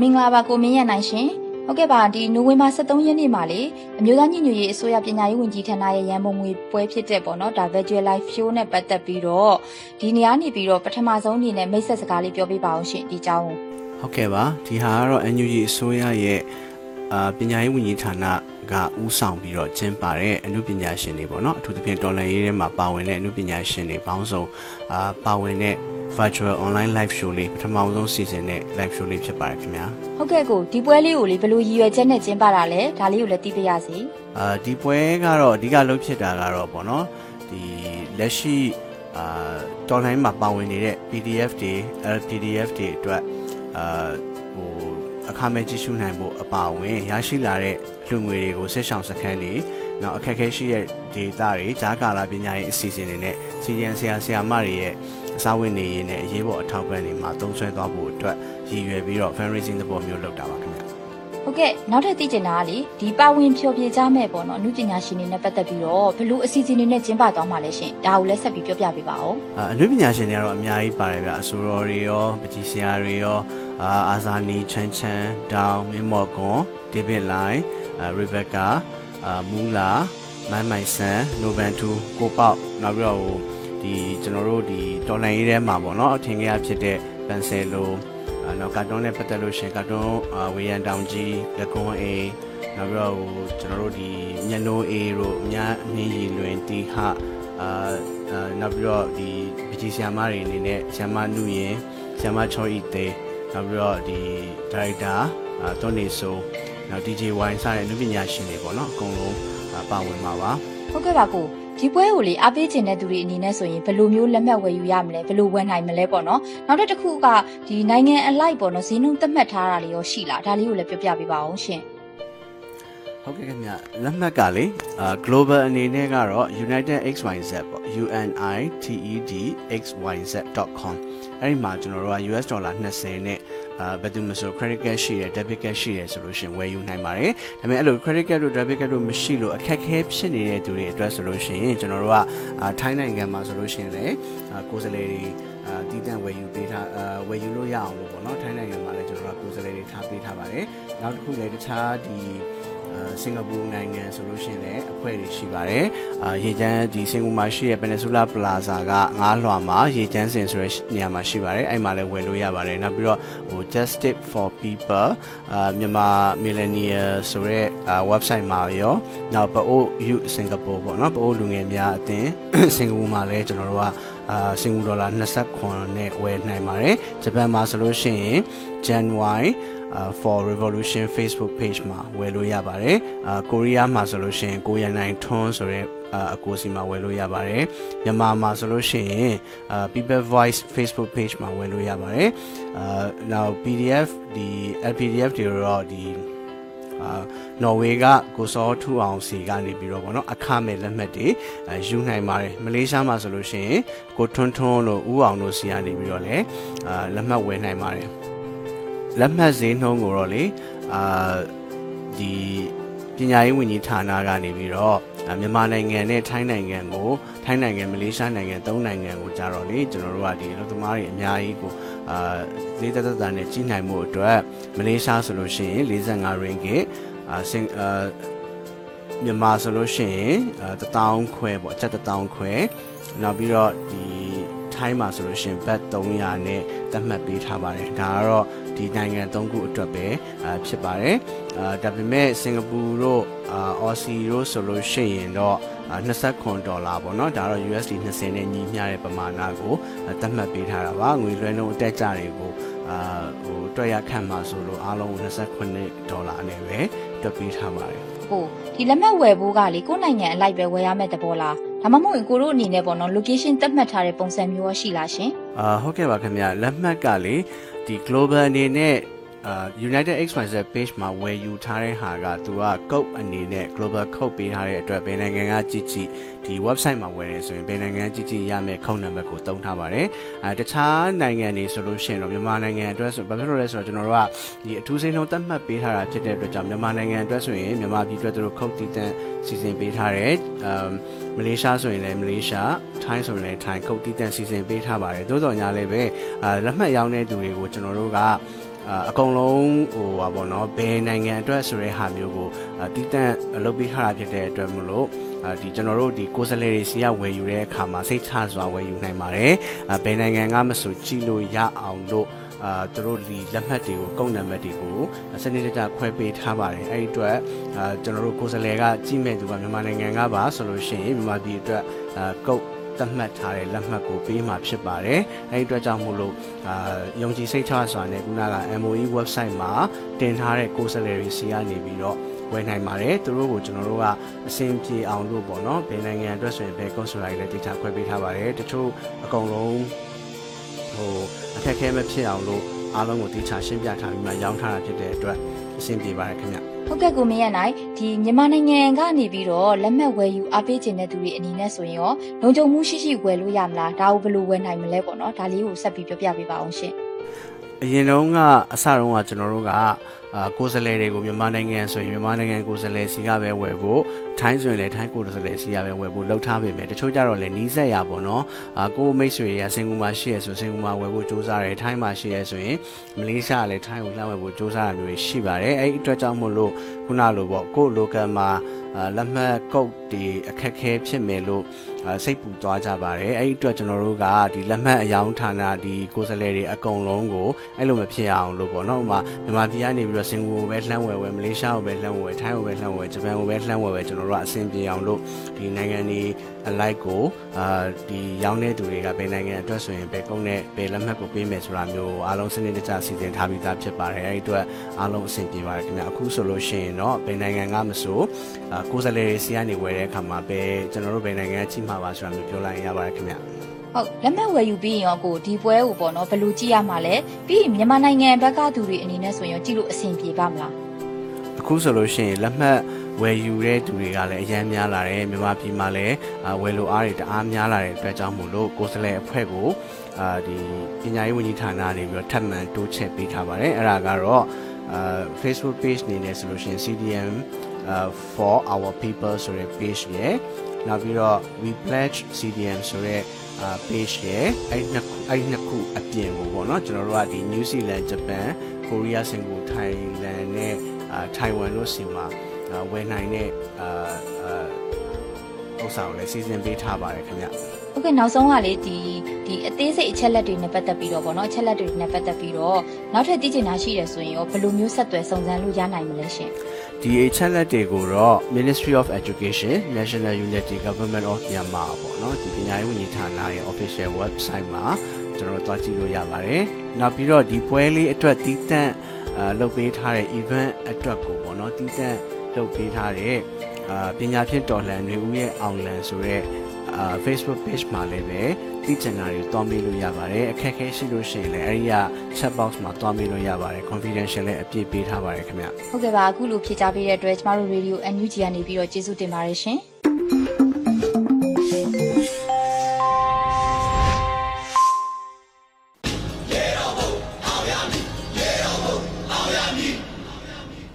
မင်္ဂလာပါကိုမင်းရနိုင်ရှင်ဟုတ်ကဲ့ပါဒီနိုဝင်ဘာ23ရက်နေ့မှာလေအမျိုးသားညီညွတ်ရေးအစိုးရပညာရေးဝန်ကြီးဌာနရဲ့ရန်ပုံငွေပွဲဖြစ်တဲ့ပေါ့နော်ဒါ Virtual Live Show နဲ့ပတ်သက်ပြီးတော့ဒီနေရာနေပြီးတော့ပထမဆုံးအနေနဲ့မိတ်ဆက်စကားလေးပြောပြပါအောင်ရှင်ဒီအကြောင်းကိုဟုတ်ကဲ့ပါဒီဟာကတော့ NUG အစိုးရရဲ့အာပညာရေးဝန်ကြီးဌာန ကဦးဆောင်ပြီးတော့ကျင်းပတဲ့အမှုပညာရှင်တွေပေါ့နော်အထူးသဖြင့်တော်လန်ရေးထဲမှာပါဝင်တဲ့အမှုပညာရှင်တွေပေါင်းစုံအာပါဝင်တဲ့ virtual online live show လေးပထမဆုံးစီစဉ်တဲ့ live show လေးဖြစ်ပါတယ်ခင်ဗျာဟုတ်ကဲ့ကိုဒီပွဲလေးကိုလေဘယ်လိုရည်ရွယ်ချက်နဲ့ကျင်းပတာလဲဒါလေးကိုလည်းသိပြရစီအာဒီပွဲကတော့အဓိကလုပ်ဖြစ်တာကတော့ပေါ့နော်ဒီလက်ရှိအာတော်လိုင်းမှာပါဝင်နေတဲ့ PDF တွေ LPDF တွေအတွက်အာဟို အခမဲ့ကြည့်ရှုနိုင်ဖို့အပါအဝင်ရရှိလာတဲ့လူငွေတွေကိုဆက်ဆောင်စခန်းတွေနောက်အခက်အခဲရှိတဲ့ဒေတာတွေဂျာကာလာပညာရေးအစီအစဉ်တွေနဲ့စီရင်ဆရာဆရာမတွေရဲ့အစာဝင်နေရေးနဲ့အရေးပေါ်အထောက်ပံ့တွေမှာသုံးစွဲသွားဖို့အတွက်ရည်ရွယ်ပြီးတော့ fundraising သဘောမျိုးလုပ်တာပါခင်ဗျာ ဟုတ်ကဲ့နောက်ထပ်သိချင်တာကလေဒီပါဝင်ဖြောပြကြမဲ့ပေါ့နော်အမှုပညာရှင်တွေနဲ့ပတ်သက်ပြီးတော့ဘယ်လိုအစီအစဉ်တွေနဲ့ကျင်းပသွားမှာလဲရှင်ဒါကိုလည်းဆက်ပြီးပြောပြပေးပါဦးအာအနုပညာရှင်တွေကတော့အများကြီးပါတယ်ဗျအဆိုတော်တွေရောပကြီးဆရာတွေရောအာအာဇာနီချမ်းချမ်းဒေါင်မင်းမော်ကွန်ဒေးဗစ်လိုင်းအာရီဘက်ကာအာမူလာမန်မိုင်ဆန်နိုဗန်တူကိုပေါက်နောက်ပြီးတော့ဟိုဒီကျွန်တော်တို့ဒီတော်လန်ရေးထဲမှာပေါ့နော်အထင်ကြီးဖြစ်တဲ့ပန်ဆယ်လိုအာ နောက်ကာတွန်းနဲ့ပတ်သက်လို့ရှင်ကာတွန်းအာဝေယန်တောင်ကြီးလက်ကွန်အေးနောက်ပြီးတော့ဟိုကျွန်တော်တို့ဒီညနိုးအေးတို့အများနှင်းရီလွင်တီဟအာအာနောက်ပြီးတော့ဒီပကြီးဆရာမတွေအနေနဲ့ဆရာမနုရင်ဆရာမချောဤသေးနောက်ပြီးတော့ဒီဒါရိုက်တာအာတွန်းနေဆိုနောက် DJ wine စတဲ့နုပညာရှင်တွေပေါ့နော်အကုန်လုံးအာပါဝင်ပါပါဟုတ်ကဲ့ပါကို ဒီပွဲကိုလေအားပေးခြင်းတဲ့သူတွေအနေနဲ့ဆိုရင်ဘယ်လိုမျိုးလက်မှတ်ဝယ်ယူရမလဲဘယ်လိုဝယ်နိုင်မလဲပေါ့နော်နောက်တစ်ခုကဒီနိုင်ငံအလိုက်ပေါ့နော်ဈေးနှုန်းသတ်မှတ်ထားတာလေးရောရှိလားဒါလေးကိုလည်းပြောပြပေးပါအောင်ရှင်ဟုတ်ကဲ့ခင်ဗျလက်မှတ်ကလေအာ global အနေနဲ့ကတော့ United XYZ ပေါ့ UNITED XYZ.com အဲ့ဒီမှာကျွန်တော်တို့က US ဒေါ်လာ20နဲ့ အာဘယ်သူမဆို credit card ရှိတယ် debit card ရှိတယ်ဆိုလို့ရှိရင်ဝယ်ယူနိုင်ပါတယ်ဒါပေမဲ့အဲ့လို credit card တို့ debit card တို့မရှိလို့အခက်အခဲဖြစ်နေတဲ့သူတွေအတွက်ဆိုလို့ရှိရင်ကျွန်တော်တို့ကအာထိုင်းနိုင်ငံမှာဆိုလို့ရှိရင်လည်းအာကိုယ်စားလှယ်တွေအာတည်တံ့ဝယ်ယူပေးထားအာဝယ်ယူလို့ရအောင်လို့ပေါ့နော်ထိုင်းနိုင်ငံမှာလည်းကျွန်တော်တို့ကကိုယ်စားလှယ်တွေထားပေးထားပါတယ်နောက်တစ်ခုလည်းတခြားဒီအာ စင်ကာပူနိုင်ငံဆိုလို့ရှိရင်လည်းအဖွဲ့တွေရှိပါတယ်။အာရေချမ်းဒီစင်ကာပူမှာရှိတဲ့ Peninsula Plaza ကငားလွှာမှာရေချမ်းစင်ဆိုတဲ့နေရာမှာရှိပါတယ်။အဲ့မှာလည်းဝယ်လို့ရပါတယ်။နောက်ပြီးတော့ဟို Justice for People အာမြန်မာ Millennial ဆိုတဲ့အာ website မှာရောနောက်ပအို Youth Singapore ပေါ့နော်ပအိုလူငယ်များအသင်းစင်ကာပူမှာလည်းကျွန်တော်တို့က အာစင်ကာပူဒေါ်လာ29နဲ့ဝယ်နိုင်ပါတယ်။ဂျပန်မှာဆိုလို့ရှိရင် January အာ for revolution facebook page မှာဝယ်လို့ရပါတယ်အာကိုရီးယားမှာဆိုလို့ရှိရင်ကိုရန်နိုင်ထွန်းဆိုတဲ့အာအကိုစီမှာဝယ်လို့ရပါတယ်မြန်မာမှာဆိုလို့ရှိရင်အာ people voice facebook page မှာဝယ်လို့ရပါတယ်အာနောက် pdf ဒီ lpdf တွေတော့ဒီအာ နော်ဝေကကိုစောထူအောင်စီကနေပြီးတော့ဗောနော်အခမဲ့လက်မှတ်တွေအဲယူနိုင်ပါတယ်မလေးရှားမှာဆိုလို့ရှိရင်ကိုထွန်းထွန်းတို့ဦးအောင်တို့စီကနေပြီးတော့လည်းအာလက်မှတ်ဝယ်နိုင်ပါတယ်လက်မှတ်ဈေးနှုန်းကိုတော့လေအာဒီပညာရေးဝန်ကြီးဌာနကနေပြီးတော့အာ မြန်မာနိုင်ငံနဲ့ထိုင်းနိုင်ငံကိုထိုင်းနိုင်ငံမလေးရှားနိုင်ငံသုံးနိုင်ငံကိုကြတော့လေကျွန်တော်တို့ကဒီအလုပ်သမားတွေအများကြီးကိုအာလေးသက်သက်သာနဲ့ကြီးနိုင်မှုအတွက်မလေးရှားဆိုလို့ရှိရင်45 ringgit အာစင်အာမြန်မာဆိုလို့ရှိရင်အာ1000ခွဲပေါ့အချက်1000ခွဲနောက်ပြီးတော့ဒီထိုင်းမှာဆိုလို့ရှိရင်ဘတ်300နဲ့သတ်မှတ်ပေးထားပါတယ်ဒါကတော့ ဒီနိုင်ငံ၃ခုအတွက်ပဲအာဖြစ်ပါတယ်အာဒါပေမဲ့စင်ကာပူတို့အာအော်စီတို့ဆိုလို့ရှိရင်တော့အာ29ဒေါ်လာပေါ့နော်ဒါတော့ USD 20နဲ့ညီမျှတဲ့ပမာဏကိုအာသတ်မှတ်ပေးထားတာပါငွေလွှဲနှုန်းအတက်ကြတွေကိုအာဟိုတွက်ရခန့်မှာဆိုလို့အားလုံး29ဒေါ်လာနဲ့ပဲတွက်ပေးထားပါတယ်ဟုတ်ဒီလက်မှတ်ဝယ်ဖို့ကလေကိုယ့်နိုင်ငံအလိုက်ပဲဝယ်ရမယ့်သဘောလားဒါမှမဟုတ်ရင်ကိုတို့အနေနဲ့ပေါ့နော် location သတ်မှတ်ထားတဲ့ပုံစံမျိုးရောရှိလားရှင်အာဟုတ်ကဲ့ပါခင်ဗျလက်မှတ်ကလေ ဒီ global အနေနဲ့ အာ United XYZ page မှာဝယ်ယူထားတဲ့ဟာကသူက code အနေနဲ့ global code ပေးထားတဲ့အတွက်ဘယ်နိုင်ငံကကြည့်ကြည့်ဒီ website မှာဝယ်ရဲဆိုရင်ဘယ်နိုင်ငံကြည့်ကြည့်ရမယ့်ခုံနံပါတ်ကိုတုံးထားပါတယ်အဲတခြားနိုင်ငံတွေဆိုလို့ရှိရင်တော့မြန်မာနိုင်ငံအတွက်ဆိုဘာဖြစ်လို့လဲဆိုတော့ကျွန်တော်တို့ကဒီအထူးစိမ်းလုံးသတ်မှတ်ပေးထားတာဖြစ်တဲ့အတွက်ကြောင့်မြန်မာနိုင်ငံအတွက်ဆိုရင်မြန်မာပြည်အတွက်သူတို့ခုတ်တည်တန့်စီစဉ်ပေးထားတယ်အမ်မလေးရှားဆိုရင်လည်းမလေးရှားထိုင်းဆိုရင်လည်းထိုင်းခုတ်တည်တန့်စီစဉ်ပေးထားပါတယ်သို့တော်ညာလည်းပဲအာလက်မှတ်ရောင်းတဲ့သူတွေကိုကျွန်တော်တို့က အာအကုန်လုံးဟိုပါပေါ့နော်ဘယ်နိုင်ငံအတွက်ဆိုတဲ့ဟာမျိုးကိုအာတည်တံ့လုပ်ပေးထားတာဖြစ်တဲ့အတွက်မလို့အာဒီကျွန်တော်တို့ဒီကိုယ်စားလှယ်တွေစီကဝယ်ယူတဲ့အခါမှာစိတ်ချစွာဝယ်ယူနိုင်ပါတယ်အာဘယ်နိုင်ငံကမဆိုကြည့်လို့ရအောင်လို့အာသူတို့ဒီလက်မှတ်တွေကိုကုန်းနံပါတ်တွေကိုစနစ်တကျခွဲပေးထားပါတယ်အဲ့ဒီအတွက်အာကျွန်တော်တို့ကိုယ်စားလှယ်ကကြည့်မဲ့သူကမြန်မာနိုင်ငံကပါဆိုလို့ရှိရင်မြန်မာပြည်အတွက်အာကုတ် သတ်မှတ်ထားတဲ့လက်မှတ်ကိုပေးမှာဖြစ်ပါတယ်။အဲဒီအတွက်ကြောင့်မို့လို့အာယုံကြည်စိတ်ချစွာနဲ့ခုနက MOE website မှာတင်ထားတဲ့ကိုယ်စားလှယ်တွေစီကနေပြီးတော့ဝယ်နိုင်ပါတယ်။သူတို့ကိုကျွန်တော်တို့ကအဆင်ပြေအောင်လို့ပေါ့နော်။ဘယ်နိုင်ငံအတွက်ဆိုရင်ဘယ် consular တွေလည်းတိကျခွဲပေးထားပါတယ်။တချို့အကုန်လုံးဟိုအခက်အခဲမဖြစ်အောင်လို့အားလုံးကိုတိကျရှင်းပြထားပြီးမှရောင်းထားတာဖြစ်တဲ့အတွက်အဆင်ပြေပါတယ်ခင်ဗျ။ ဟုတ်ကဲ့ကိုမရနိုင်ဒီမြန်မာနိုင်ငံကနေပြီးတော့လက်မှတ်ဝယ်ယူအားပေးခြင်းတဲ့သူတွေအနေနဲ့ဆိုရင်ရောလုံခြုံမှုရှိရှိဝယ်လို့ရမလားဒါကိုဘယ်လိုဝယ်နိုင်မလဲပေါ့နော်ဒါလေးကိုဆက်ပြီးပြောပြပေးပါအောင်ရှင်အရင်တုန်းကအစတုန်းကကျွန်တော်တို့က အာကိုယ်စားလှယ်တွေကိုမြန်မာနိုင်ငံဆိုရင်မြန်မာနိုင်ငံကိုယ်စားလှယ်စီကပဲဝယ်ဖို့ထိုင်းဆိုရင်လည်းထိုင်းကိုယ်စားလှယ်စီကပဲဝယ်ဖို့လှုပ်ထားပေမဲ့တချို့ကြတော့လည်းနီးစပ်ရပါတော့အာကိုယ်မိတ်ဆွေရစင်ကူမှာရှိရဆိုစင်ကူမှာဝယ်ဖို့စူးစမ်းတယ်ထိုင်းမှာရှိရဆိုရင်မလေးရှားကလည်းထိုင်းကိုလှမ်းဝယ်ဖို့စူးစမ်းတာမျိုးတွေရှိပါတယ်အဲ့ဒီအတွက်ကြောင့်မို့လို့ခုနလိုပေါ့ကိုယ် local မှာအာ လက်မှတ်ကုတ်ဒီအခက်ခဲဖြစ်မယ်လို့အာစိတ်ပူသွားကြပါတယ်အဲ့ဒီအတွက်ကျွန်တော်တို့ကဒီလက်မှတ်အယောင်ဌာနဒီကိုယ်စားလှယ်တွေအကုန်လုံးကိုအဲ့လိုမဖြစ်အောင်လို့ပေါ့နော်ဥပမာမြန်မာပြည်ကနေပြီးတော့စင်ကာပူကိုပဲလှမ်းဝယ်ဝယ်မလေးရှားကိုပဲလှမ်းဝယ်ဝယ်ထိုင်းကိုပဲလှမ်းဝယ်ဂျပန်ကိုပဲလှမ်းဝယ်ဝယ်ကျွန်တော်တို့ကအဆင်ပြေအောင်လို့ဒီနိုင်ငံတွေအလိုက်ကိုအာဒီရောင်းတဲ့သူတွေကဘယ်နိုင်ငံအတွက်ဆိုရင်ဘယ်ကုန်းနဲ့ဘယ်လက်မှတ်ကိုပေးမယ်ဆိုတာမျိုးအားလုံးစနစ်တကျစီစဉ်ထားပြီးသားဖြစ်ပါတယ်အဲ့ဒီအတွက်အားလုံးအဆင်ပြေပါတယ်ခင်ဗျအခုဆိုလို့ရှိရင်တော့ဘယ်နိုင်ငံကမဆိုအာကိုယ်စားလှယ်တွေစီကနေဝယ်တဲ့အခါမှာဘယ်ကျွန်တော်တို့ဘယ်နိုင်ငံကကြီးမှာပါဆိုတာမျိုးပြောလိုက်ရင်ရပါတယ်ခင်ဗျဟုတ်လက်မှတ်ဝယ်ယူပြီးရင်ရောကိုဒီပွဲကိုပေါ့နော်ဘယ်လိုကြည့်ရမှာလဲပြီးရင်မြန်မာနိုင်ငံဘက်ကသူတွေအနေနဲ့ဆိုရင်ရောကြည့်လို့အဆင်ပြေပါမလား အခုဆိုလို့ရှိရင်လက်မှတ်ဝယ်ယူတဲ့သူတွေကလည်းအများများလာတယ်မြန်မာပြည်မှာလည်းအာဝယ်လိုအားတွေတအားများလာတဲ့အတွက်ကြောင့်မို့လို့ကိုယ်စားလှယ်အဖွဲ့ကိုအာဒီပညာရေးဝန်ကြီးဌာနနေပြီးတော့ထပ်မံတိုးချဲ့ပေးထားပါတယ်အဲ့ဒါကတော့အာ Facebook page နေနဲ့ဆိုလို့ရှိရင် CDM uh, for our people ဆိုတဲ့ page ရယ်နောက်ပြီးတော့ we pledge CDM ဆိုတဲ့အာ page ရယ်အဲ့နှစ်ခုအဲ့နှစ်ခုအပြင်ကိုပေါ့နော်ကျွန်တော်တို့ကဒီ New Zealand Japan Korea Singapore Thailand နဲ့ အာ Taiwan တို့စီမှာအာဝယ်နိုင်တဲ့အာအာဥစ္စာကိုလည်းစီစဉ်ပေးထားပါတယ်ခင်ဗျဟုတ်ကဲ့နောက်ဆုံးကလေဒီဒီအသေးစိတ်အချက်လက်တွေနဲ့ပတ်သက်ပြီးတော့ပေါ့နော်အချက်လက်တွေနဲ့ပတ်သက်ပြီးတော့နောက်ထပ်သိချင်တာရှိတယ်ဆိုရင်ရောဘယ်လိုမျိုးဆက်သွယ်စုံစမ်းလို့ရနိုင်မလဲရှင်ဒီအချက်လက်တွေကိုတော့ Ministry of Education National Unity Government of Myanmar ပေါ့နော်ဒီပညာရေးဝန်ကြီးဌာနရဲ့ official website မှာကျွန်တော်တို့တွားကြည့်လို့ရပါတယ်။နောက်ပြီးတော့ဒီပွဲလေးအတွက်တည်တံ့ အာလုပ်ပေးထားတဲ့ event အတွက်ကိုပေါ့နော်တည်တံ့လုပ်ပေးထားတဲ့အာပညာဖြစ်တော်လှန်တွေဦးရဲ့အောင်လန်ဆိုတဲ့အာ Facebook page မှာလည်းပဲသိချင်တာတွေတွားမေးလို့ရပါတယ်အခက်အခဲရှိလို့ရှိရင်လည်းအဲဒီက chat box မှာတွားမေးလို့ရပါတယ် confidential လည်းအပြည့်ပေးထားပါတယ်ခင်ဗျဟုတ်ကဲ့ပါအခုလိုဖြေကြားပေးတဲ့အတွက်ကျမတို့ Radio NUG ကနေပြီးတော့ကျေးဇူးတင်ပါတယ်ရှင်